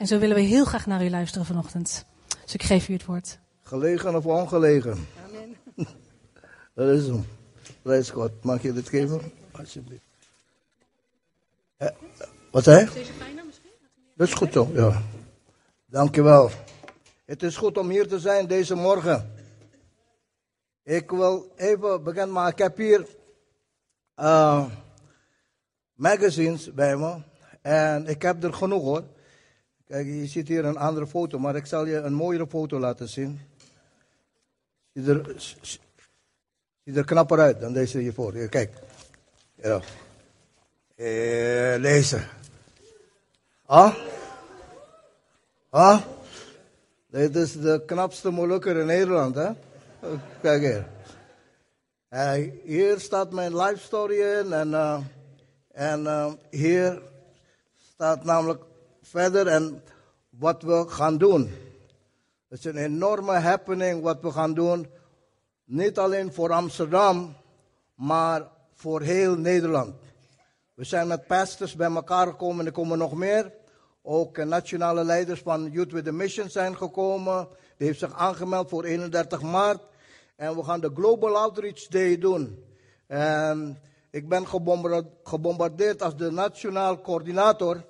En zo willen we heel graag naar u luisteren vanochtend. Dus ik geef u het woord. Gelegen of ongelegen? Amen. Dat is hem. Prijs God. Mag je dit geven? Alsjeblieft. Eh, wat zei je? Deze fijner misschien? Dat is goed zo, ja. Dankjewel. Het is goed om hier te zijn deze morgen. Ik wil even bekend maken. Ik heb hier eh, magazines bij me. En ik heb er genoeg hoor. Kijk, je ziet hier een andere foto, maar ik zal je een mooiere foto laten zien. Ziet er, er knapper uit dan deze hiervoor. Hier, kijk. Ja. Eh, deze. Ah? Ah? Dit is de knapste Molukker in Nederland, hè? Kijk hier. Eh, hier staat mijn life story in en, eh, en eh, hier staat namelijk verder en wat we gaan doen. Het is een enorme happening wat we gaan doen. Niet alleen voor Amsterdam, maar voor heel Nederland. We zijn met pastors bij elkaar gekomen en er komen nog meer. Ook nationale leiders van Youth with a Mission zijn gekomen. Die heeft zich aangemeld voor 31 maart. En we gaan de Global Outreach Day doen. En ik ben gebombardeerd als de nationaal coördinator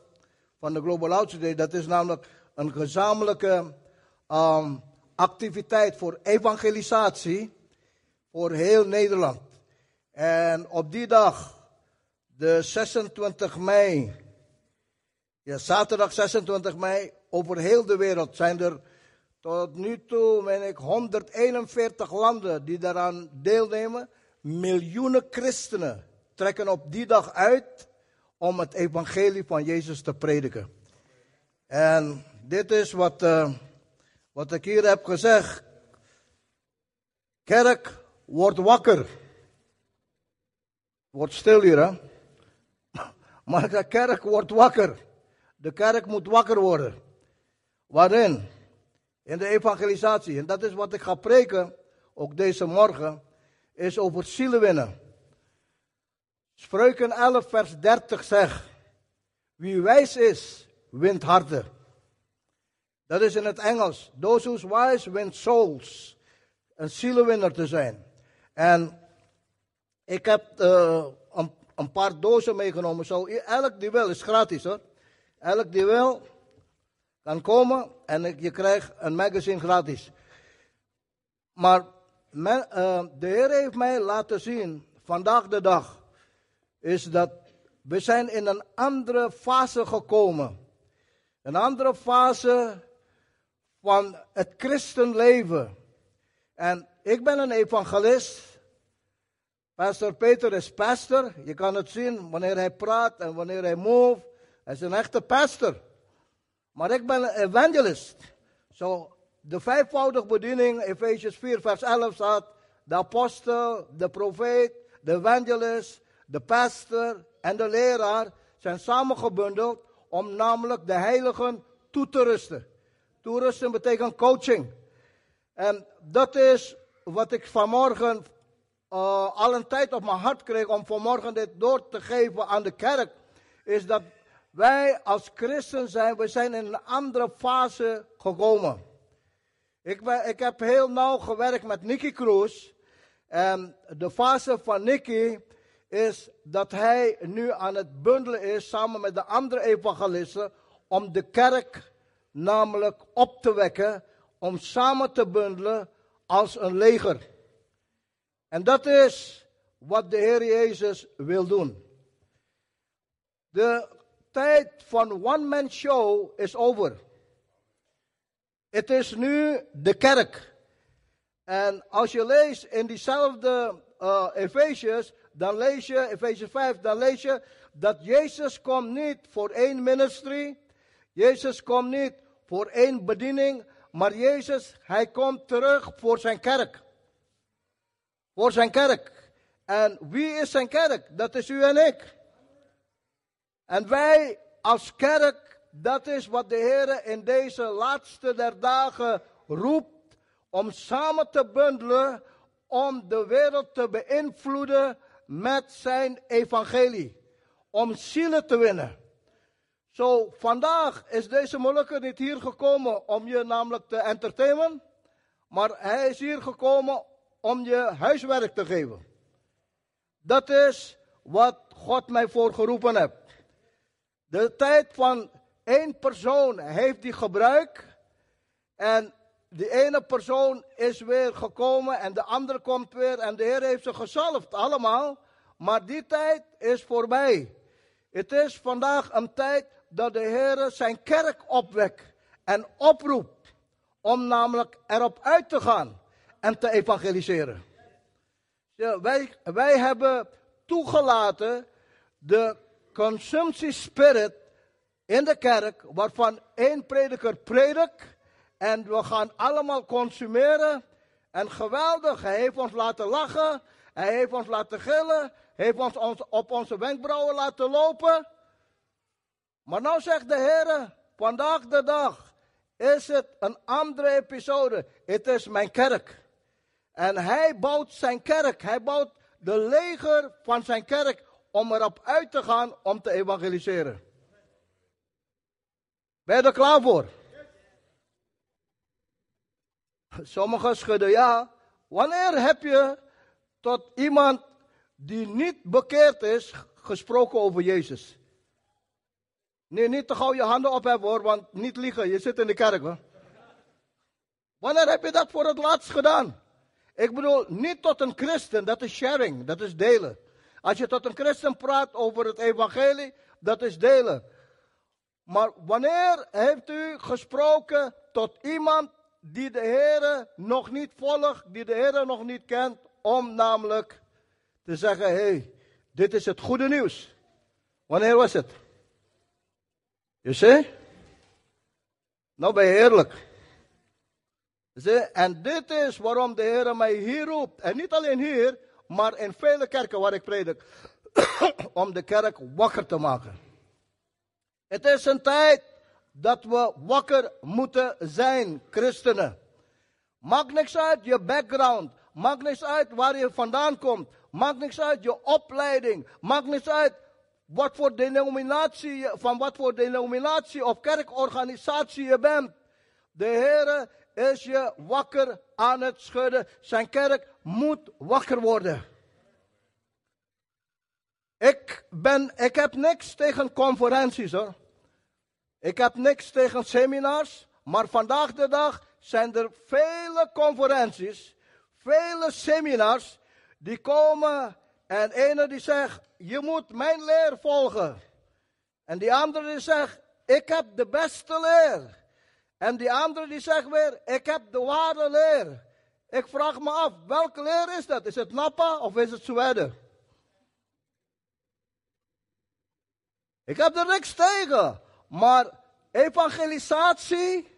van de Global Outreach Day. Dat is namelijk een gezamenlijke ehm, activiteit voor evangelisatie voor heel Nederland. En op die dag, de 26 mei, ja, zaterdag 26 mei, over heel de wereld zijn er tot nu toe, meen ik, 141 landen die daaraan deelnemen. Miljoenen christenen trekken op die dag uit om het evangelie van Jezus te prediken. En dit is wat, uh, wat ik hier heb gezegd. Kerk, word wakker. Word stil hier, hè. Maar de kerk wordt wakker. De kerk moet wakker worden. Waarin? In de evangelisatie. En dat is wat ik ga preken, ook deze morgen, is over zielen winnen. Spreuken 11, vers 30 zegt, wie wijs is, wint harten. Dat is in het Engels. Those who's wise win souls. Een zielenwinner te zijn. En ik heb uh, een, paar dozen meegenomen. Zo, elk die wil is gratis hoor. Elk die wil kan komen en je krijgt een magazine gratis. Maar men, uh, de Heer heeft mij laten zien, vandaag de dag, is dat we zijn in een andere fase gekomen. Een andere fase van het christenleven. En ik ben een evangelist. Pastor Peter is pastor. Je kan het zien wanneer hij praat en wanneer hij move. Hij is een echte pastor. Maar ik ben een evangelist. Zo, de vijfvoudige bediening, Efesius 4, vers 11 staat: de apostel, de profeet, de evangelist, de pastor en de leraar zijn samengebundeld om namelijk de heiligen toe te rusten. Toerusten betekent coaching. En dat is wat ik vanmorgen uh, al een tijd op mijn hart kreeg om vanmorgen dit door te geven aan de kerk. Is dat wij als christen zijn, we zijn in een andere fase gekomen. Ik, ik heb heel nauw gewerkt met Nicky Cruz. En de fase van Nicky is dat hij nu aan het bundelen is samen met de andere evangelisten om de kerk namelijk op te wekken, om samen te bundelen als een leger. En dat is wat de Heer Jezus wil doen. De tijd van one-man show is over. Het is nu de kerk. En als je leest in diezelfde uh, dan lees je, Efesius 5, dan lees je dat Jezus komt niet voor één ministry. Jezus komt niet voor één bediening, maar Jezus, hij komt terug voor zijn kerk. Voor zijn kerk. En wie is zijn kerk? Dat is u en ik. En wij als kerk, dat is wat de Heer in deze laatste der dagen roept, om samen te bundelen, om de wereld te beïnvloeden met zijn evangelie. Om zielen te winnen. Zo, vandaag is deze Molukker niet hier gekomen om je namelijk te entertainen, maar hij is hier gekomen om je huiswerk te geven. Dat is wat God mij voor geroepen heeft. De tijd van één persoon heeft die gebruik en die ene persoon is weer gekomen en de andere komt weer en de Heer heeft ze gezalfd allemaal. Maar die tijd is voorbij. Het is vandaag een tijd dat de Heer zijn kerk opwekt en oproept om namelijk erop uit te gaan en te evangeliseren. Wij, wij hebben toegelaten de consumptiespirit in de kerk, waarvan één prediker predikt en we gaan allemaal consumeren. En geweldig, hij heeft ons laten lachen, hij heeft ons laten gillen, heeft ons op onze wenkbrauwen laten lopen. Maar nou zegt de Heer, vandaag de dag is het een andere episode. Het is mijn kerk. En hij bouwt zijn kerk, hij bouwt de leger van zijn kerk om erop uit te gaan om te evangeliseren. Ben je er klaar voor? Sommigen schudden ja. Wanneer heb je tot iemand die niet bekeerd is gesproken over Jezus? Nee, niet te gauw je handen op hebben hoor, want niet liegen, je zit in de kerk hoor. Wanneer heb je dat voor het laatst gedaan? Ik bedoel, niet tot een christen, dat is sharing, dat is delen. Als je tot een christen praat over het evangelie, dat is delen. Maar wanneer heeft u gesproken tot iemand die de Heer nog niet volgt, die de Heer nog niet kent, om namelijk te zeggen, hé, hey, dit is het goede nieuws. Wanneer was het? Je ziet? Nou ben je eerlijk. En dit is waarom de Heer mij hier roept. En niet alleen hier, maar in vele kerken waar ik predik. om de kerk wakker te maken. Het is een tijd dat we wakker moeten zijn, christenen. Maakt niks uit je background. Maakt niks uit waar je vandaan komt. Maakt niks uit je opleiding. Maakt niks uit wat voor denominatie, van wat voor denominatie of kerkorganisatie je bent. De Heer is je wakker aan het schudden. Zijn kerk moet wakker worden. Ik, ben, ik heb niks tegen conferenties hoor. Ik heb niks tegen seminars, maar vandaag de dag zijn er vele conferenties, vele seminars die komen en ene die zegt, je moet mijn leer volgen. En die andere die zegt, ik heb de beste leer. En die andere die zegt weer, ik heb de ware leer. Ik vraag me af, welke leer is dat? Is het Napa of is het Zweden? Ik heb er niks tegen. Maar evangelisatie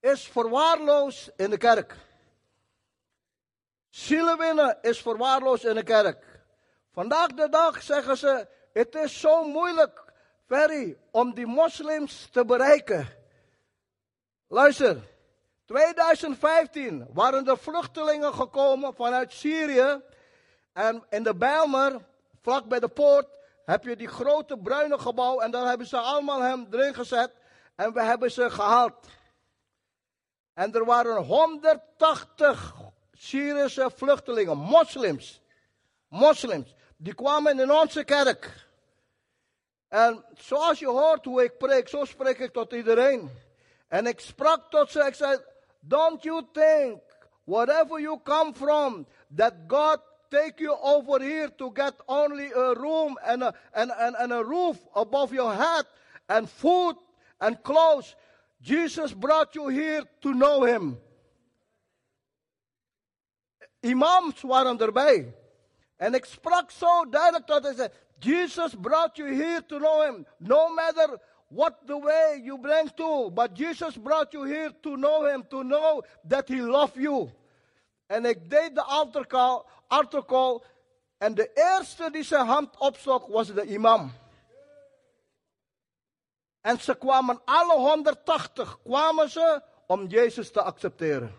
is verwaarloosd in de kerk. Zielen winnen is verwaarloosd in de kerk. Vandaag de dag zeggen ze, het is zo moeilijk, Ferry, om die moslims te bereiken. Luister, 2015 waren er vluchtelingen gekomen vanuit Syrië. En in de Bijlmer, vlak bij de poort, heb je die grote bruine gebouw. En daar hebben ze allemaal hem erin gezet. En we hebben ze gehaald. En er waren 180 Syrische vluchtelingen, moslims. Moslims. Die kwamen in onze kerk. En zoals je hoort hoe ik preek, zo spreek ik tot iedereen. En ik sprak tot ze, ik zei, don't you think, wherever you come from, that God take you over here to get only a room and a, and, and, and a roof above your head and food and clothes. Jesus brought you here to know him. Imams waren erbij. En ik sprak zo duidelijk tot hij zei, Jesus brought you here to know him. No matter what the way you bring to, but Jesus brought you here to know him, to know that he loved you. En ik deed de altarcall, altarcall en de eerste die zijn hand opstok was de imam. En ze kwamen alle 180 kwamen ze om Jezus te accepteren.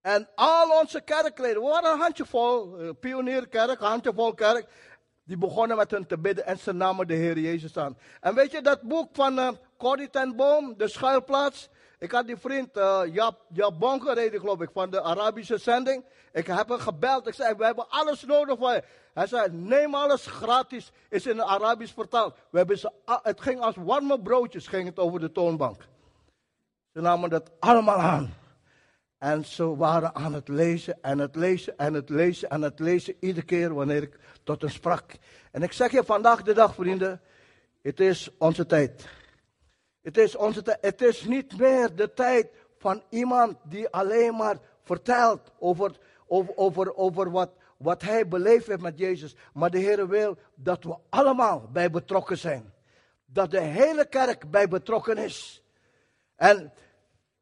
En al onze kerkleden, we waren een handjevol, uh, pionierkerk, een handjevol kerk. Die begonnen met hun te bidden en ze namen de Heer Jezus aan. En weet je dat boek van uh, Corrie ten Boom, De Schuilplaats? Ik had die vriend, uh, reden, geloof ik, van de Arabische zending. Ik heb hem gebeld. Ik zei, we hebben alles nodig voor je. Hij zei, neem alles gratis. Is in het Arabisch vertaald. We hebben ze, het ging als warme broodjes, ging het over de toonbank. Ze namen dat allemaal aan. En ze waren aan het lezen en het lezen en het lezen en het lezen. Iedere keer wanneer ik tot hen sprak. En ik zeg je vandaag de dag, vrienden. Het is onze tijd. Het is onze. Het is niet meer de tijd van iemand die alleen maar vertelt over, over, over, over wat, wat hij beleefd heeft met Jezus. Maar de Heer wil dat we allemaal bij betrokken zijn. Dat de hele kerk bij betrokken is. En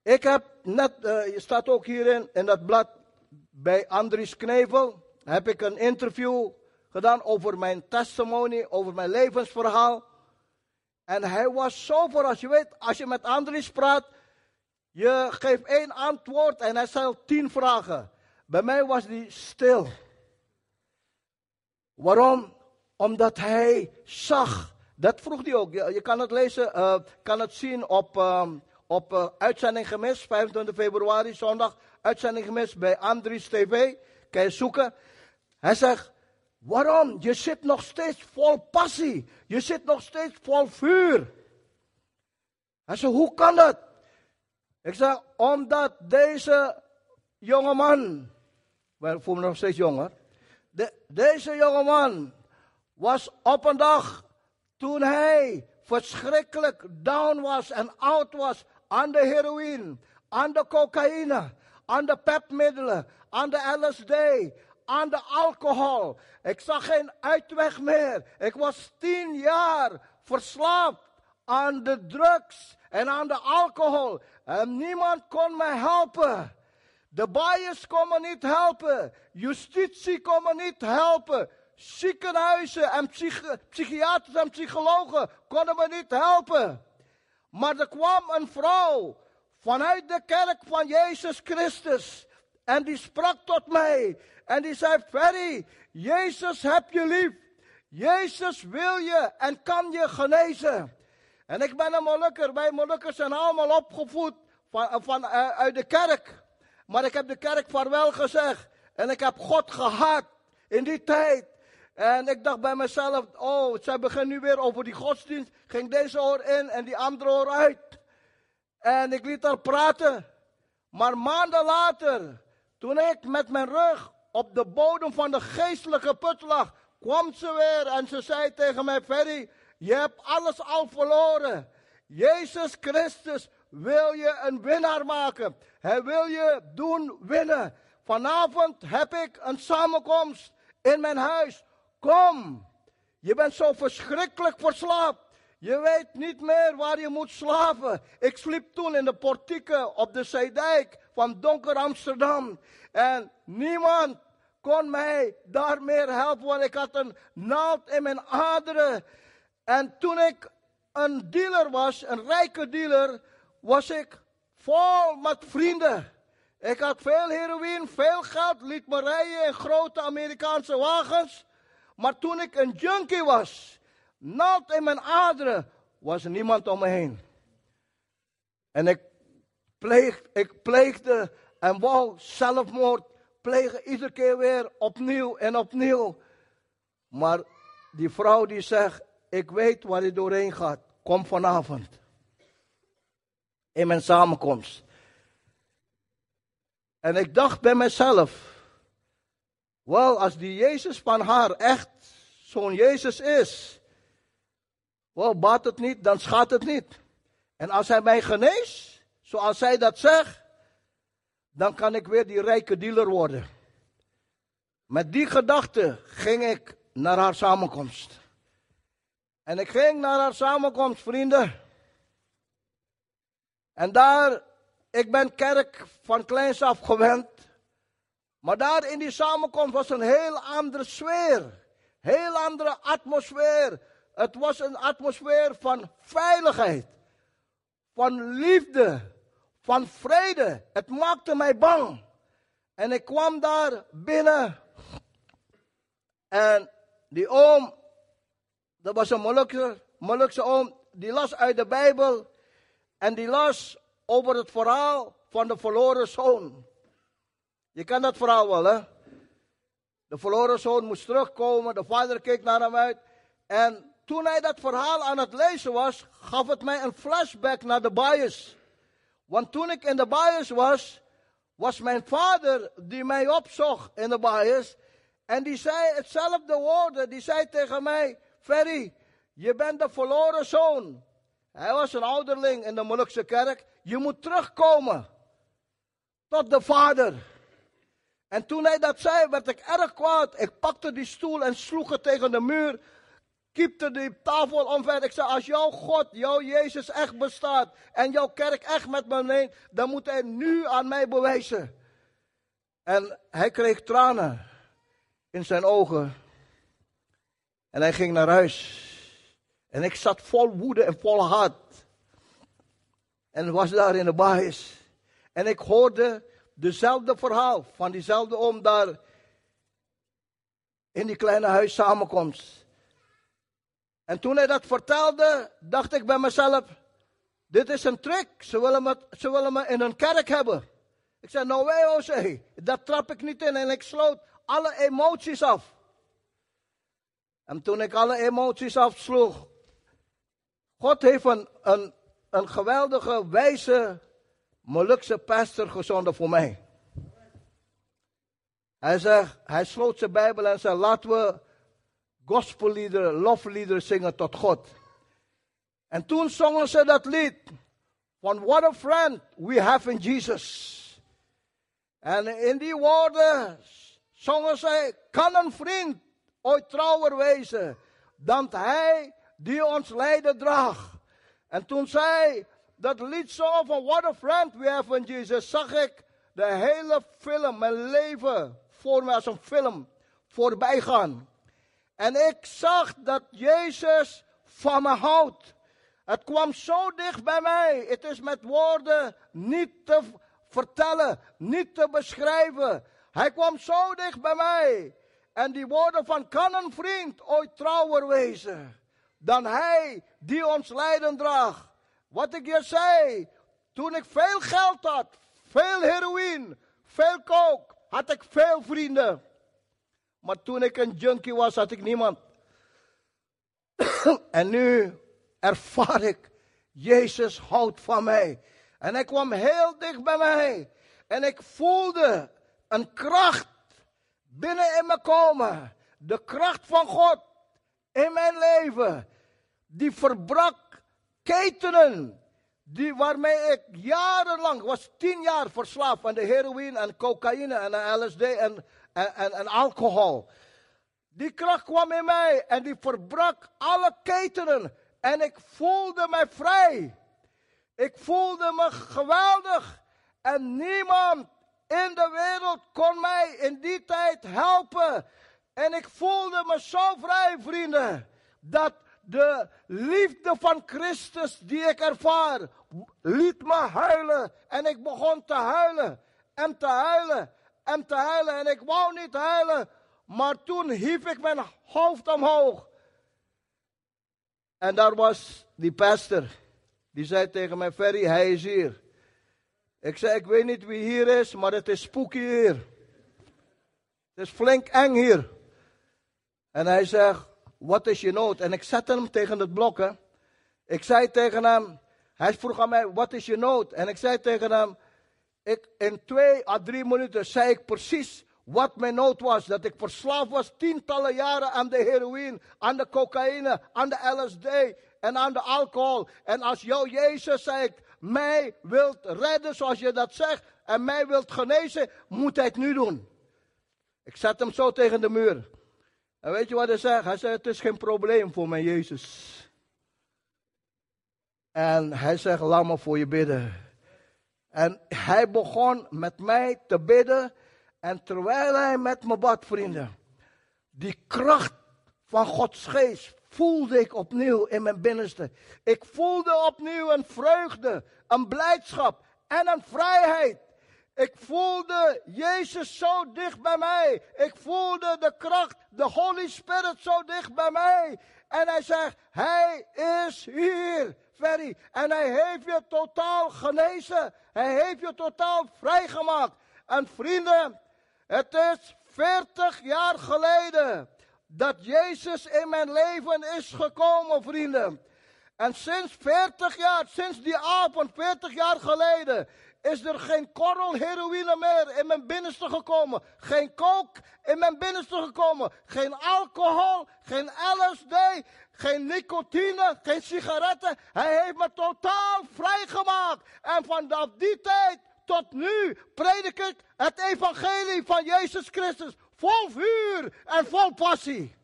ik heb net, uh, je staat ook hierin, in dat blad bij Andries Knevel, heb ik een interview gedaan over mijn testimony, over mijn levensverhaal. En hij was zo voor, als je weet, als je met Andries praat, je geeft één antwoord en hij stelt tien vragen. Bij mij was hij stil. Waarom? Omdat hij zag. Dat vroeg hij ook. Je, kan het lezen, uh, kan het zien op, um, op uh, uitzending gemist, 25 februari, zondag, uitzending gemist bij Andries TV. Kan je zoeken. Hij zegt, waarom? Je zit nog steeds vol passie. Je zit nog steeds vol vuur. Hij zegt, hoe kan dat? Ik zeg, omdat deze jongeman, wel, ik voel me nog steeds jonger. De, deze jongeman was op een dag toen hij verschrikkelijk down was en oud was aan de heroïne, aan de cocaïne, aan de pepmiddelen, aan de LSD, aan de alcohol. Ik zag geen uitweg meer. Ik was tien jaar verslaafd aan de drugs en aan de alcohol. En niemand kon mij helpen. De bias kon me niet helpen. Justitie kon me niet helpen. Ziekenhuizen en psychi psychiaters en psychologen konden me niet helpen. Maar er kwam een vrouw vanuit de kerk van Jezus Christus. En die sprak tot mij. En die zei, Ferry, Jezus heb je lief. Jezus wil je en kan je genezen. En ik ben een Molukker. Wij Molukkers zijn allemaal opgevoed van, van, uh, uit de kerk. Maar ik heb de kerk vaarwel gezegd. En ik heb God gehaat in die tijd. En ik dacht bij mezelf, oh, zij beginnen nu weer over die godsdienst. Ging deze oor in en die andere oor uit. En ik liet haar praten. Maar maanden later, toen ik met mijn rug op de bodem van de geestelijke put lag, kwam ze weer en ze zei tegen mij, Ferry, je hebt alles al verloren. Jezus Christus wil je een winnaar maken. Hij wil je doen winnen. Vanavond heb ik een samenkomst in mijn huis. Kom, je bent zo verschrikkelijk verslaafd. Je weet niet meer waar je moet slapen. Ik sliep toen in de portieken op de Zeedijk van donker Amsterdam. En niemand kon mij daar meer helpen, want ik had een naald in mijn aderen. En toen ik een dealer was, een rijke dealer, was ik vol met vrienden. Ik had veel heroïne, veel geld, liet me rijden in grote Amerikaanse wagens. Maar toen ik een junkie was, naald in mijn aderen, was niemand om me heen. En ik, pleeg, ik pleegde en wou zelfmoord plegen, iedere keer weer opnieuw en opnieuw. Maar die vrouw die zegt, ik weet waar je doorheen gaat, kom vanavond. In mijn samenkomst. En ik dacht bij mezelf, wel, als die Jezus van haar echt zo'n Jezus is, wel, baat het niet, dan schaadt het niet. En als hij mij geneest, zoals zij dat zegt, dan kan ik weer die rijke dealer worden. Met die gedachte ging ik naar haar samenkomst. En ik ging naar haar samenkomst, vrienden. En daar, ik ben kerk van kleins af gewend. Maar daar in die samenkomst was een heel andere sfeer. Heel andere atmosfeer. Het was een atmosfeer van veiligheid. Van liefde. Van vrede. Het maakte mij bang. En ik kwam daar binnen. En die oom, dat was een Molukse, oom, die las uit de Bijbel. En die las over het verhaal van de verloren zoon. Je kent dat verhaal wel, hè? De verloren zoon moest terugkomen, de vader keek naar hem uit. En toen hij dat verhaal aan het lezen was, gaf het mij een flashback naar de bias. Want toen ik in de bias was, was mijn vader die mij opzocht in de bias. En die zei hetzelfde woorden. Die zei tegen mij, Ferry, je bent de verloren zoon. Hij was een ouderling in de Molukse kerk. Je moet terugkomen tot de vader. En toen hij dat zei, werd ik erg kwaad. Ik pakte die stoel en sloeg het tegen de muur. Kiepte die tafel omver. Ik zei, als jouw God, jouw Jezus echt bestaat. En jouw kerk echt met me neemt. Dan moet hij nu aan mij bewijzen. En hij kreeg tranen in zijn ogen. En hij ging naar huis. En ik zat vol woede en vol haat. En was daar in de baas. En ik hoorde dezelfde verhaal van diezelfde oom daar in die kleine huis. En toen hij dat vertelde, dacht ik bij mezelf, dit is een trick. Ze willen me, ze willen me in een kerk hebben. Ik zei, no way Jose, dat trap ik niet in. En ik sloot alle emoties af. En toen ik alle emoties afsloeg, God heeft een, een, een geweldige, wijze Molukse pastor gezonden voor mij. Hij zegt, hij sloot zijn Bijbel en zei, laten we gospelliederen, lofliederen zingen tot God. En toen zongen ze dat lied van What a Friend We Have in Jesus. En in die woorden zongen zij, kan een vriend ooit trouwer wezen dan hij die ons lijden draagt. En toen zij dat lied zo van What a Friend We Have in Jesus, zag ik de hele film, mijn leven voor me als een film voorbij gaan. En ik zag dat Jezus van me houdt. Het kwam zo dicht bij mij. Het is met woorden niet te vertellen, niet te beschrijven. Hij kwam zo dicht bij mij. En die woorden van kan een vriend ooit trouwer wezen dan hij die ons lijden draagt. Wat ik je zei, toen ik veel geld had, veel heroïne, veel kook, had ik veel vrienden. Maar toen ik een junkie was, had ik niemand. en nu ervaar ik, Jezus houdt van mij. En hij kwam heel dicht bij mij. En ik voelde een kracht binnen in me komen. De kracht van God in mijn leven. Die verbrak ketenen. Die waarmee ik jarenlang, was tien jaar verslaafd aan de heroïne en cocaïne en LSD en, en, en, alcohol. Die kracht kwam in mij en die verbrak alle ketenen. En ik voelde mij vrij. Ik voelde me geweldig. En niemand in de wereld kon mij in die tijd helpen. En ik voelde me zo vrij, vrienden. Dat de liefde van Christus die ik ervaar, liet me huilen. En ik begon te huilen. En te huilen. En te huilen. En ik wou niet huilen. Maar toen hief ik mijn hoofd omhoog. En daar was die pastor. Die zei tegen mij, Ferry, hij is hier. Ik zei, ik weet niet wie hier is, maar het is spooky hier. Het is flink eng hier. En hij zegt, wat is je nood? En ik zette hem tegen het blok. Ik zei tegen hem, hij vroeg aan mij, wat is je nood? En ik zei tegen hem, ik, in twee à drie minuten zei ik precies wat mijn nood was. Dat ik verslaafd was tientallen jaren aan de heroïne, aan de cocaïne, aan de LSD en aan de alcohol. En als jouw Jezus, zei mij wilt redden zoals je dat zegt en mij wilt genezen, moet hij het nu doen. Ik zet hem zo tegen de muur. En weet je wat hij zegt? Hij zei, het is geen probleem voor mijn Jezus. En hij zegt, laat me voor je bidden. En hij begon met mij te bidden. En terwijl hij met me bad, vrienden, die kracht van Gods geest voelde ik opnieuw in mijn binnenste. Ik voelde opnieuw een vreugde, een blijdschap en een vrijheid. Ik voelde Jezus zo dicht bij mij. Ik voelde de kracht, de Holy Spirit zo dicht bij mij. En hij zegt, hij is hier, En hij heeft je totaal genezen. Hij heeft je totaal vrijgemaakt. En vrienden, het is 40 jaar geleden dat Jezus in mijn leven is gekomen, vrienden. En sinds 40 jaar, sinds die avond, 40 jaar geleden, is er geen korrel heroïne meer in mijn binnenste gekomen. Geen kook in mijn binnenste gekomen. Geen alcohol, geen LSD, geen nicotine, geen sigaretten. Hij heeft me totaal vrijgemaakt. En vanaf die tijd tot nu predik ik het evangelie van Jezus Christus. Vol vuur en vol passie.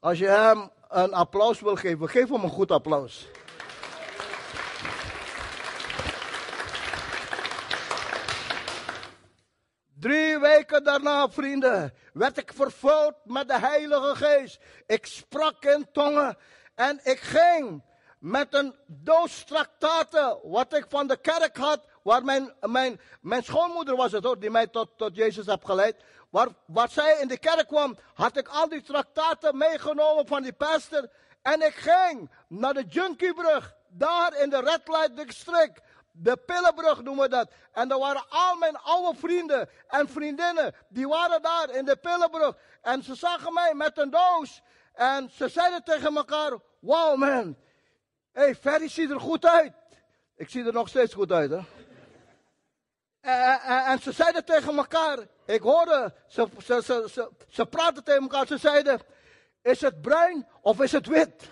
Als je hem een applaus wil geven, geef hem een goed applaus. Drie weken daarna, vrienden, werd ik vervuld met de Heilige Geest. Ik sprak in tongen en ik ging met een doos traktaten, wat ik van de kerk had, waar mijn, mijn, mijn schoonmoeder was het hoor, die mij tot, tot Jezus heeft geleid. Waar, waar zij in de kerk kwam, had ik al die traktaten meegenomen van die pastor. En ik ging naar de Junkiebrug, daar in de Red Light District. De Pillenbrug noemen we dat. En daar waren al mijn oude vrienden en vriendinnen. Die waren daar in de Pillenbrug. En ze zagen mij met een doos. En ze zeiden tegen elkaar: Wow man, hey, Ferry ziet er goed uit. Ik zie er nog steeds goed uit, hè? En, en, en ze zeiden tegen elkaar, ik hoorde, ze, ze, ze, ze, praten tegen elkaar, ze zeiden, is het bruin of is het wit?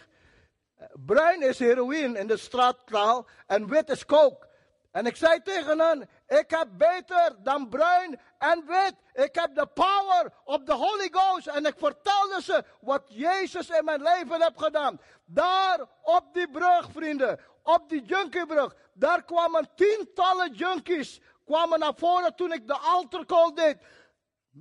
Bruin is heroïne in de straattaal en wit is kook. En ik zei tegen hen, ik heb beter dan bruin en wit. Ik heb de power op de Holy Ghost. En ik vertelde ze wat Jezus in mijn leven heeft gedaan. Daar op die brug, vrienden, op die junkiebrug, daar kwamen tientallen junkies kwamen naar voren toen ik de altercall deed.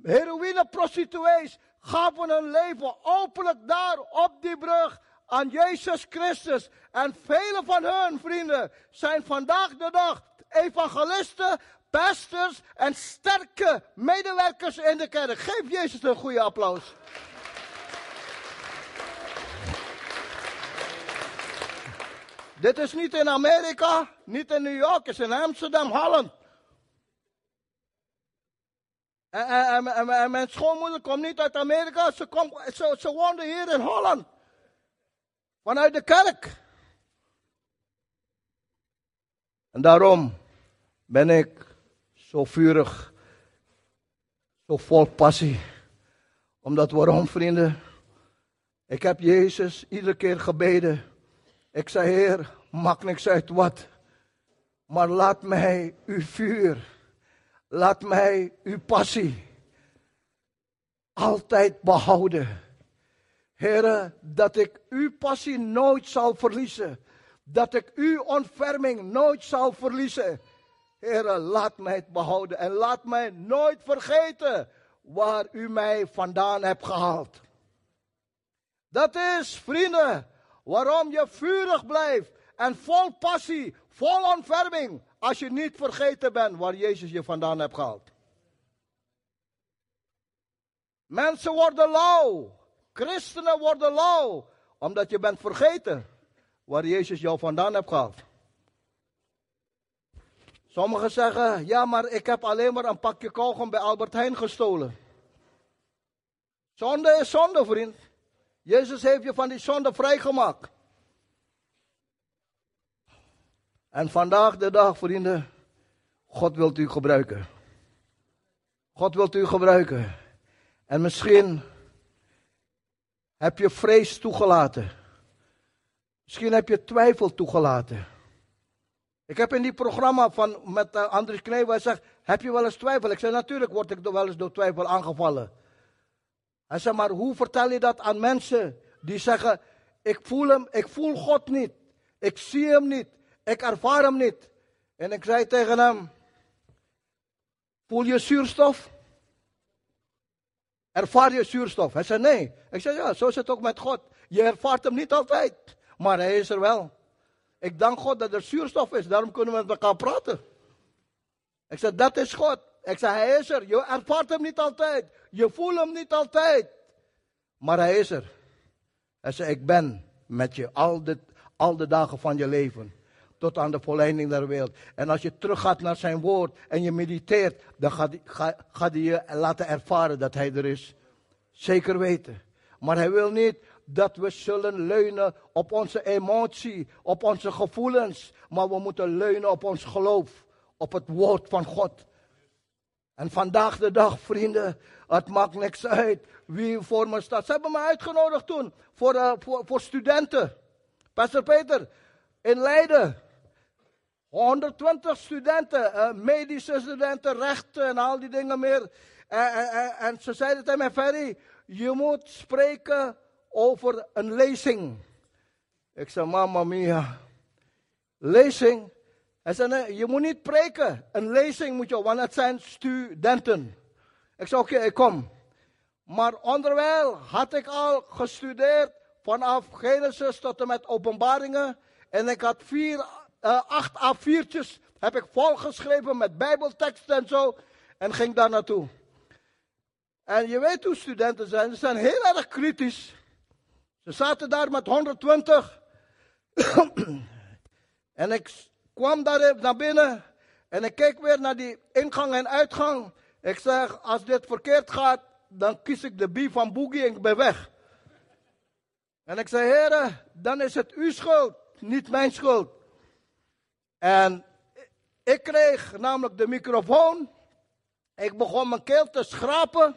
Heroïne prostituees gaven hun leven openlijk daar op die brug aan Jezus Christus. En vele van hun vrienden zijn vandaag de dag evangelisten, pastors en sterke medewerkers in de kerk. Geef Jezus een goede applaus. Dit is niet in Amerika, niet in New York, het is in Amsterdam, Holland. En, mijn schoonmoeder komt niet uit Amerika, ze, komt, ze woonde hier in Holland. Vanuit de kerk. En daarom ben ik zo vurig, zo vol passie. Omdat waarom, vrienden? Ik heb Jezus iedere keer gebeden. Ik zei, Heer, maak niks uit wat. Maar laat mij uw vuur Laat mij uw passie altijd behouden. Heren, dat ik uw passie nooit zal verliezen. Dat ik uw ontferming nooit zal verliezen. Heren, laat mij het behouden en laat mij nooit vergeten waar u mij vandaan hebt gehaald. Dat is, vrienden, waarom je vurig blijft en vol passie, vol ontferming, als je niet vergeten bent waar Jezus je vandaan hebt gehaald. Mensen worden lauw. Christenen worden lauw. Omdat je bent vergeten waar Jezus jou vandaan hebt gehaald. Sommigen zeggen, ja maar ik heb alleen maar een pakje kauwgom bij Albert Heijn gestolen. Zonde is zonde vriend. Jezus heeft je van die zonde vrijgemaakt. En vandaag de dag, vrienden, God wilt u gebruiken. God wilt u gebruiken. En misschien heb je vrees toegelaten. Misschien heb je twijfel toegelaten. Ik heb in die programma van, met uh, Andries Knee, hij heb je wel eens twijfel? Ik zei, natuurlijk word ik wel eens door twijfel aangevallen. Hij zei, maar hoe vertel je dat aan mensen die zeggen, ik voel hem, ik voel God niet. Ik zie hem niet. Ik ervaar hem niet. En ik zei tegen hem, voel je zuurstof? Ervaar je zuurstof? Hij zei nee. Ik zei ja, zo is het ook met God. Je ervaart hem niet altijd, maar hij is er wel. Ik dank God dat er zuurstof is, daarom kunnen we met elkaar praten. Ik zei, dat is God. Ik zei, hij is er. Je ervaart hem niet altijd. Je voelt hem niet altijd. Maar hij is er. Hij zei, ik ben met je al de, al de dagen van je leven. Tot aan de volleinding der wereld. En als je teruggaat naar zijn woord en je mediteert, dan gaat, ga, gaat hij je laten ervaren dat hij er is. Zeker weten. Maar hij wil niet dat we zullen leunen op onze emotie, op onze gevoelens. Maar we moeten leunen op ons geloof, op het woord van God. En vandaag de dag, vrienden, het maakt niks uit wie voor me staat. Ze hebben me uitgenodigd toen voor, uh, voor, voor studenten. Pastor Peter, in Leiden. 120 studenten, uh, medische studenten, rechten en al die dingen meer. En, en, en ze zeiden tegen mij, Ferry, je moet spreken over een lezing. Ik zei, mama mia, lezing? Hij zei, nee, je moet niet preken. Een lezing moet je, want het zijn studenten. Ik zei, oké, ik kom. Maar onderwijl had ik al gestudeerd vanaf Genesis tot en met openbaringen. En ik had vier, uh, acht A4'tjes heb ik volgeschreven met bijbelteksten en zo. En ging daar naartoe. En je weet hoe studenten zijn. Ze zijn heel erg kritisch. Ze zaten daar met 120. en ik kwam daar naar binnen. En ik keek weer naar die ingang en uitgang. Ik zeg, als dit verkeerd gaat, dan kies ik de B van Boogie en ik ben weg. En ik zei, heren, dan is het uw schuld, niet mijn schuld. En ik kreeg namelijk de microfoon. Ik begon mijn keel te schrapen.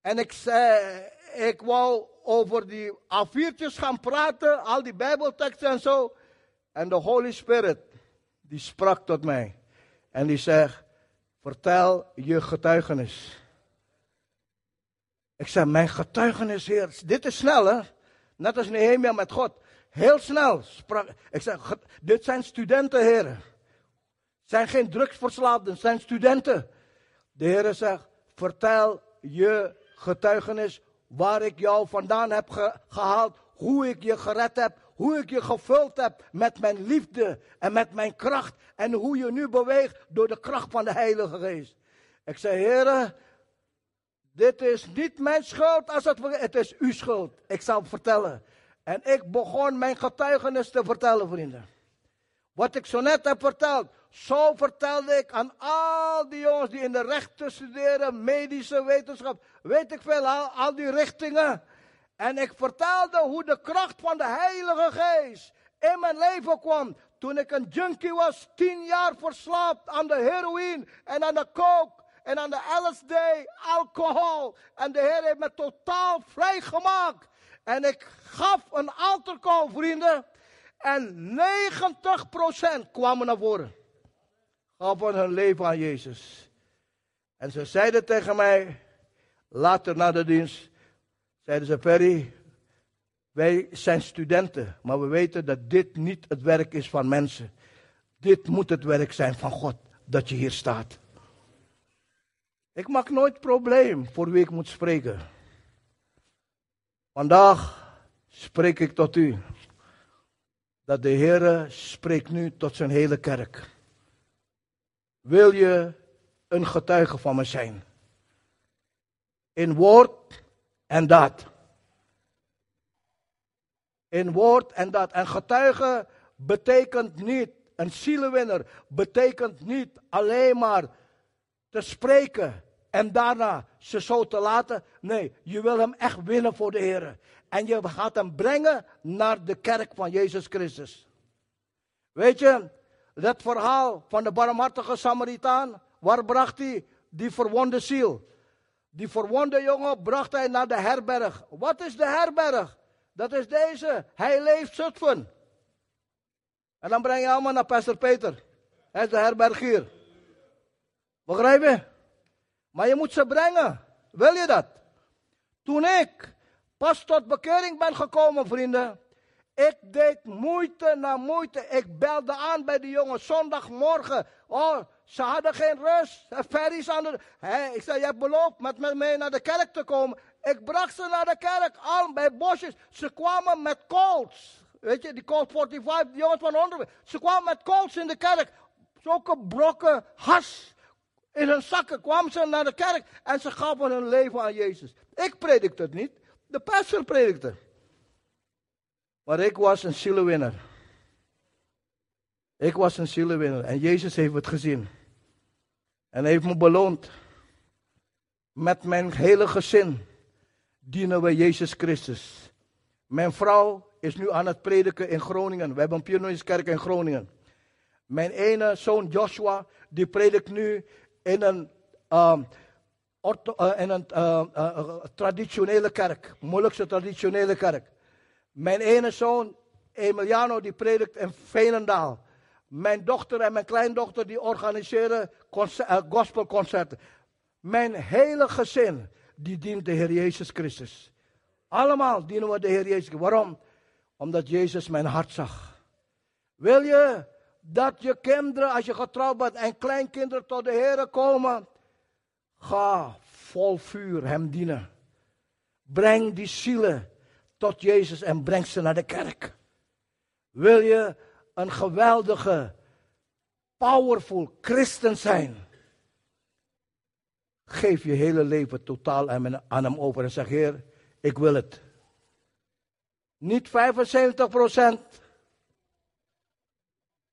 En ik zei, ik wou over die A4'tjes gaan praten, al die bijbelteksten en zo. En de Holy Spirit, die sprak tot mij. En die zegt, vertel je getuigenis. Ik zei, mijn getuigenis, Heer. Dit is snel, hè? Net als Nehemia met God. Heel snel sprak. Ik zei, dit zijn studenten, heren. Zijn geen drugsverslaafden, zijn studenten. De Heer zegt, vertel je getuigenis waar ik jou vandaan heb gehaald, hoe ik je gered heb, hoe ik je gevuld heb met mijn liefde en met mijn kracht en hoe je nu beweegt door de kracht van de Heilige Geest. Ik zei, heren, dit is niet mijn schuld, als het, het is uw schuld. Ik zal vertellen. En ik begon mijn getuigenis te vertellen, vrienden. Wat ik zo net heb verteld, zo vertelde ik aan al die jongens die in de rechten studeren, medische wetenschap, weet ik veel, al, al die richtingen. En ik vertelde hoe de kracht van de Heilige Geest in mijn leven kwam. Toen ik een junkie was, tien jaar verslaafd aan de heroïne en aan de coke en aan de LSD, alcohol. En de Heer heeft me totaal vrijgemaakt. En ik gaf een alter vrienden. En 90% kwamen naar voren. Gaven hun leven aan Jezus. En ze zeiden tegen mij, later na de dienst, zeiden ze, Perry, wij zijn studenten, maar we weten dat dit niet het werk is van mensen. Dit moet het werk zijn van God, dat je hier staat. Ik maak nooit probleem voor wie ik moet spreken. Vandaag spreek ik tot u. Dat de Heer spreekt nu tot zijn hele kerk. Wil je een getuige van me zijn? In woord en daad. In woord en daad. En getuige betekent niet, een zielenwinner betekent niet alleen maar te spreken en daarna ze zo te laten. Nee, je wil hem echt winnen voor de Heer. En je gaat hem brengen naar de kerk van Jezus Christus. Weet je, dat verhaal van de barmhartige Samaritaan, waar bracht hij die verwonde ziel? Die verwonde jongen bracht hij naar de herberg. Wat is de herberg? Dat is deze. Hij leeft Zutphen. En dan breng je allemaal naar Pastor Peter. Hij is de herberg hier. Begrijp je? Maar je moet ze brengen. Wil je dat? Toen ik pas tot bekering ben gekomen, vrienden. Ik deed moeite na moeite. Ik belde aan bij de jongen zondagmorgen. Oh, ze hadden geen rust. Ferries aan de. Ik zei: Je hebt beloofd met me naar de kerk te komen. Ik bracht ze naar de kerk, al bij bosjes. Ze kwamen met colds. weet je, die Colt 45, die jongens van onderwijs. Ze kwamen met Colts in de kerk. Zulke brokken has in hun zakken kwamen ze naar de kerk en ze gaven hun leven aan Jezus. Ik predikte het niet, de pastor predikte. Maar ik was een zielenwinner. Ik was een zielenwinner en Jezus heeft het gezien. En heeft me beloond. Met mijn hele gezin dienen we Jezus Christus. Mijn vrouw is nu aan het prediken in Groningen. We hebben een pionierskerk in Groningen. Mijn ene zoon Joshua, die predikt nu in een, uh, in een uh, traditionele kerk. Moeilijkste traditionele kerk. Mijn ene zoon Emiliano, die predikt in Veenendaal. Mijn dochter en mijn kleindochter, die organiseren gospelconcerten. Mijn hele gezin, die dient de Heer Jezus Christus. Allemaal dienen we de Heer Jezus. Waarom? Omdat Jezus mijn hart zag. Wil je dat je kinderen, als je getrouwd bent en kleinkinderen tot de Heer komen, ga vol vuur Hem dienen. Breng die zielen tot Jezus en breng ze naar de kerk. Wil je een geweldige, powerful christen zijn? Geef je hele leven totaal aan Hem over en zeg, Heer, ik wil het. Niet 75 procent.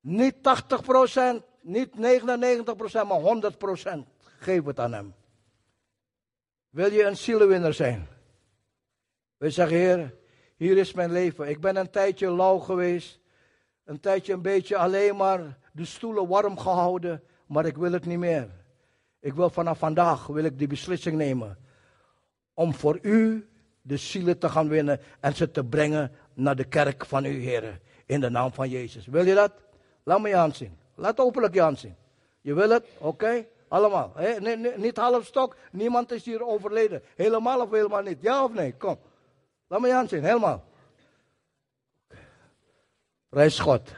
Niet 80 procent. Niet 99 procent, maar 100 procent. Geef het aan Hem. Wil je een zielenwinner zijn? We zeggen, Heer, hier is mijn leven. Ik ben een tijdje lauw geweest. Een tijdje een beetje alleen maar de stoelen warm gehouden. Maar ik wil het niet meer. Ik wil vanaf vandaag wil ik die beslissing nemen. Om voor u de zielen te gaan winnen en ze te brengen naar de kerk van u, Heer. In de naam van Jezus. Wil je dat? Laat me je hand zien. Laat openlijk je hand zien. Je wil het? Oké? Allemaal. He? Nee, nee, niet half stok. Niemand is hier overleden. Helemaal of helemaal niet. Ja of nee? Kom. Laat me je hand zien. Helemaal. Prijs God.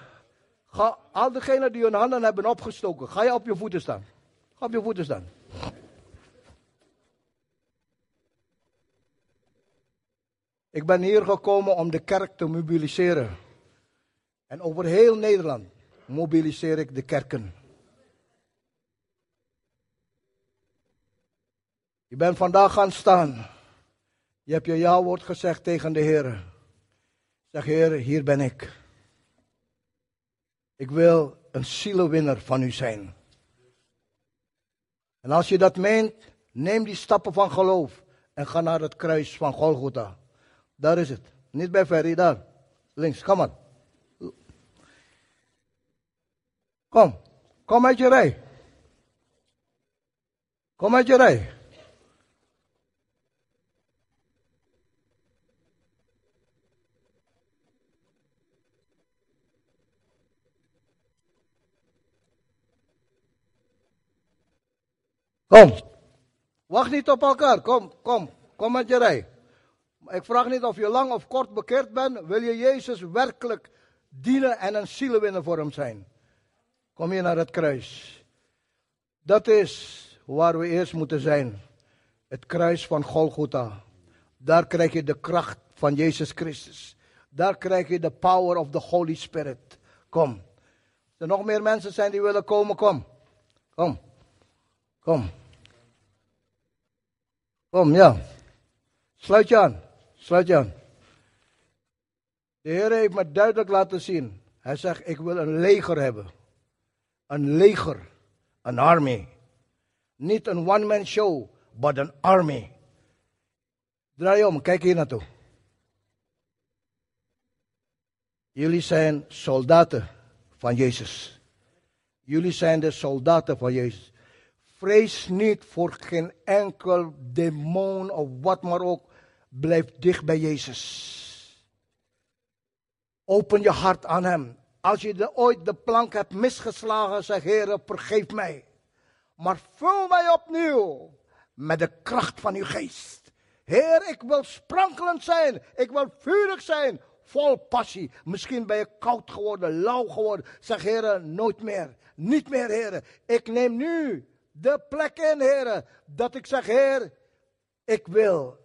Ga, al diegenen die hun handen hebben opgestoken, ga je op je voeten staan. Ga op je voeten staan. Ik ben hier gekomen om de kerk te mobiliseren. En over heel Nederland mobiliseer ik de kerken. Je bent vandaag gaan staan. Je hebt je ja-woord gezegd tegen de Heer. Zeg Heer, hier ben ik. Ik wil een zielenwinner van u zijn. En als je dat meent, neem die stappen van geloof en ga naar het kruis van Golgotha. Daar is het. Niet bij Ferry, daar. Links, kom maar. Kom, kom uit je rij. Kom uit je rij. Kom. Wacht niet op elkaar. Kom, kom. Kom met je rij. Ik vraag niet of je lang of kort bekeerd bent. Wil je Jezus werkelijk dienen en een zielenwinner voor hem zijn? Kom je naar het kruis. Dat is waar we eerst moeten zijn. Het kruis van Golgotha. Daar krijg je de kracht van Jezus Christus. Daar krijg je de power of the Holy Spirit. Kom. Als er nog meer mensen zijn die willen komen, kom. Kom. Kom. Kom, ja. Sluit je aan. Sluit je aan. De Heer heeft me duidelijk laten zien. Hij zegt, ik wil een leger hebben. Een leger. Een army. Niet een one-man show, but een army. Draai om, kijk hier naartoe. Jullie zijn soldaten van Jezus. Jullie zijn de soldaten van Jezus. Vrees niet voor geen enkel demon of wat maar ook. Blijf dicht bij Jezus. Open je hart aan Hem. Als je ooit de plank hebt misgeslagen, zeg Heer, vergeef mij. Maar vul mij opnieuw met de kracht van uw geest. Heer, ik wil sprankelend zijn. Ik wil vurig zijn. Vol passie. Misschien ben je koud geworden, lauw geworden. Zeg, Heer, nooit meer. Niet meer, Heer. Ik neem nu de plek in, Heer. Dat ik zeg, Heer, ik wil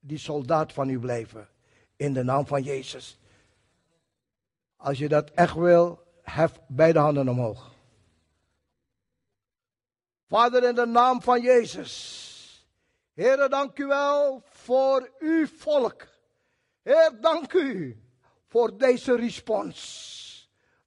die soldaat van u blijven. In de naam van Jezus. Als je dat echt wil, hef beide handen omhoog. Vader, in de naam van Jezus. Heer, dank u wel voor uw volk. Heer, dank u voor deze respons.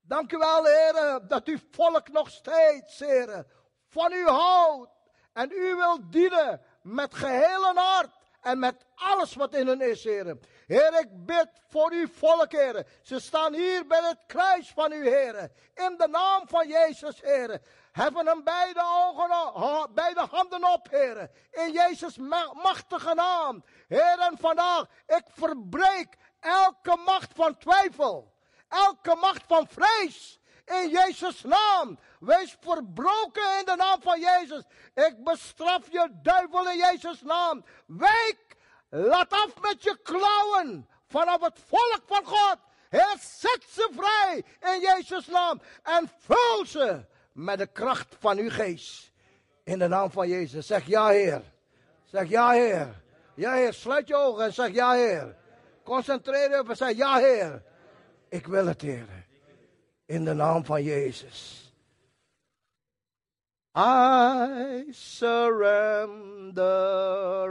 Dank u wel, Heer, dat uw volk nog steeds, Heer, van u houdt. En u wilt dienen met geheel hart en met alles wat in hen is, Heer. Heer, ik bid voor uw volk, Heer. Ze staan hier bij het kruis van u, Heer. In de naam van Jezus, Heer. Heffen hem beide, ogen, beide handen op, Heer. In Jezus' machtige naam. Heer, en vandaag, ik verbreek elke macht van twijfel. Elke macht van vrees. In Jezus' naam. Wees verbroken in de naam van Jezus. Ik bestraf je duivel in Jezus' naam. Wijk. Laat af met je klauwen vanaf het volk van God. Heer, zet ze vrij in Jezus' naam. En vul ze met de kracht van uw geest. In de naam van Jezus. Zeg ja, Heer. Zeg ja, Heer. Ja, Heer. Sluit je ogen en zeg ja, Heer. Concentreer je op en zeg ja, Heer. Ik wil het, Heer. In de naam van Jezus. I surrender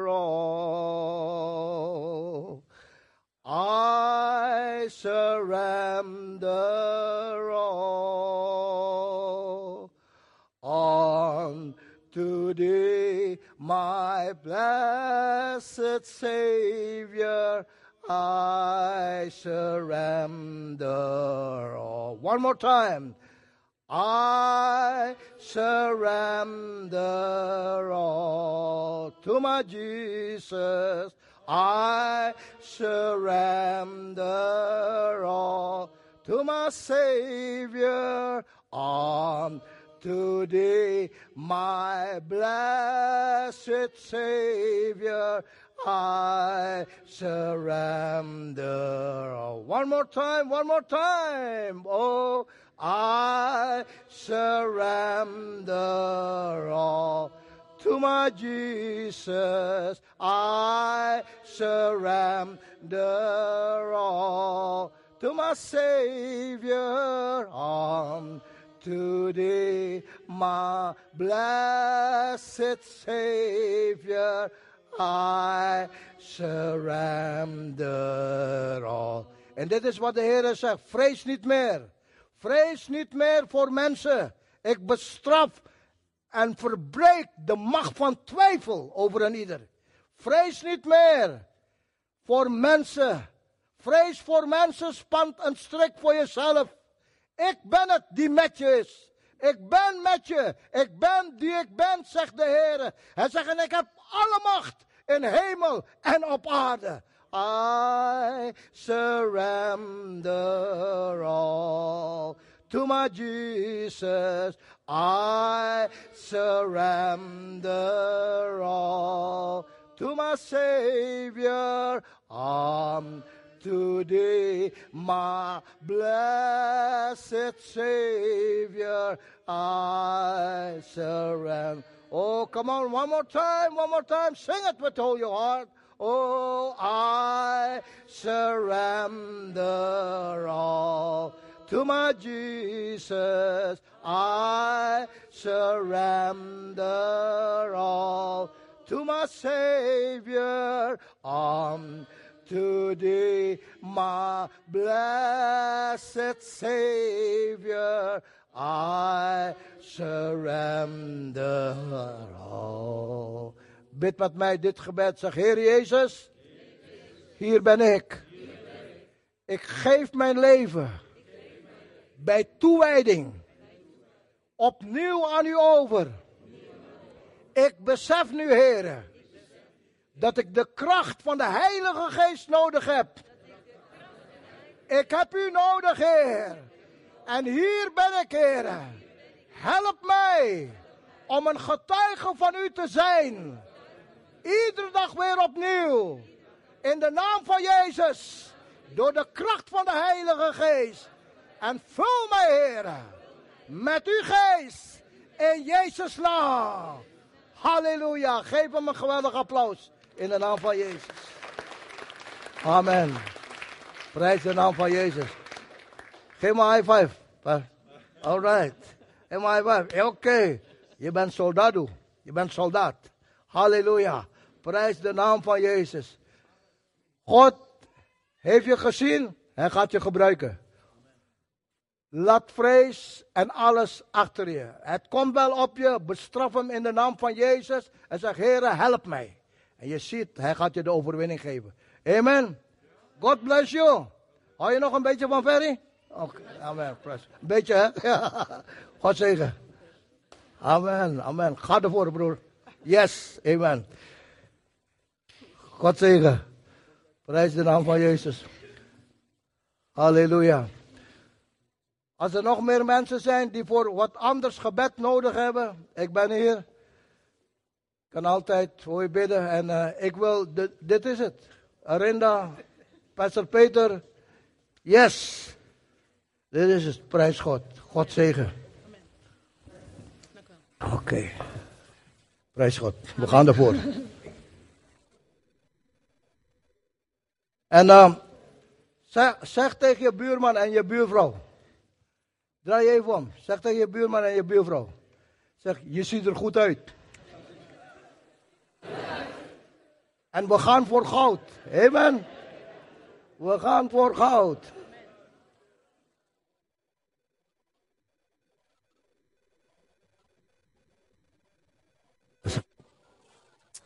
all. I surrender all unto thee, my blessed Savior. I surrender all. One more time. I surrender all to my Jesus. I surrender all to my Savior. On today, my blessed Savior. I surrender. One more time, one more time. Oh, I surrender all to my Jesus. I surrender all to my Savior. On to thee, my blessed Savior. I surrender all. En dit is wat de Heer zegt. Vrees niet meer. Vrees niet meer voor mensen. Ik bestraf en verbreek de macht van twijfel over een ieder. Vrees niet meer voor mensen. Vrees voor mensen, spant een strik voor jezelf. Ik ben het die met je is. Ik ben met je. Ik ben die ik ben, zegt de Heer. Hij zegt, ik heb alle macht in hemel en op aarde. I surrender all to my Jesus. I surrender all to my Savior. Um, to thee, my blessed Savior. I surrender. Oh, come on, one more time, one more time. Sing it with all your heart. Oh, I surrender all to my Jesus. I surrender all to my Savior. Um, to thee, my blessed Savior. I surrender all. Bid met mij dit gebed. Zeg, Heer Jezus, hier ben ik. Ik geef mijn leven bij toewijding opnieuw aan u over. Ik besef nu, Heer, dat ik de kracht van de Heilige Geest nodig heb. Ik heb u nodig, Heer. En hier ben ik, Heer. Help mij om een getuige van u te zijn. Iedere dag weer opnieuw. In de naam van Jezus. Door de kracht van de Heilige Geest. En vul mij, Heer, met uw geest. In Jezus' naam. Halleluja. Geef hem een geweldig applaus. In de naam van Jezus. Amen. Prijs de naam van Jezus. Geef me een high five. All right. Geef me een high five. Oké. Je bent soldaat. Je bent soldaat. Halleluja. Prijs de naam van Jezus. God heeft je gezien. Hij gaat je gebruiken. Laat vrees en alles achter je. Het komt wel op je. Bestraf hem in de naam van Jezus. En zeg, Heer, help mij. En je ziet, hij gaat je de overwinning geven. Amen. God bless you. Hou je nog een beetje van Ferry? Oké, amen. Een beetje, hè? God zegen. Amen, amen. Ga ervoor, broer. Yes, amen. God zegen. Prijs de naam van Jezus. Halleluja. Als er nog meer mensen zijn die voor wat anders gebed nodig hebben, ik ben hier. Ik kan altijd voor je bidden en uh, ik wil, dit, dit is het. Arinda, Pastor Peter, yes. Dit is het, prijs God. God zegen. Oké. Okay. Prijs God. We gaan ervoor. En uh, zeg, zeg tegen je buurman en je buurvrouw. Draai je even om. Zeg tegen je buurman en je buurvrouw. Zeg, je ziet er goed uit. En we gaan voor goud. Amen. We gaan voor goud.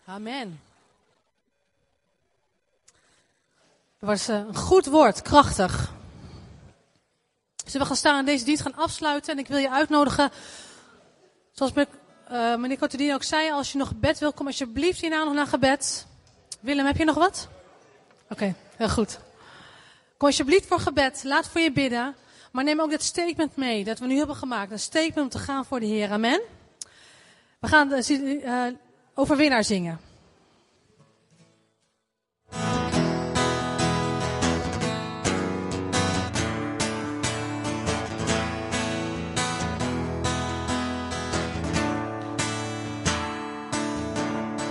Amen. Was eh, een goed woord, krachtig. Dus we gaan staan en deze dienst gaan afsluiten. En ik wil je uitnodigen, zoals uh, meneer Cotodini ook zei, als je nog gebed wil, kom alsjeblieft hierna nog naar gebed. Willem, heb je nog wat? Oké, heel goed. Kom alsjeblieft voor gebed, laat voor je bidden. Maar neem ook dit statement mee, dat we nu hebben gemaakt. Een statement om te gaan voor de Heer. Amen. We gaan uh, overwinnaar zingen.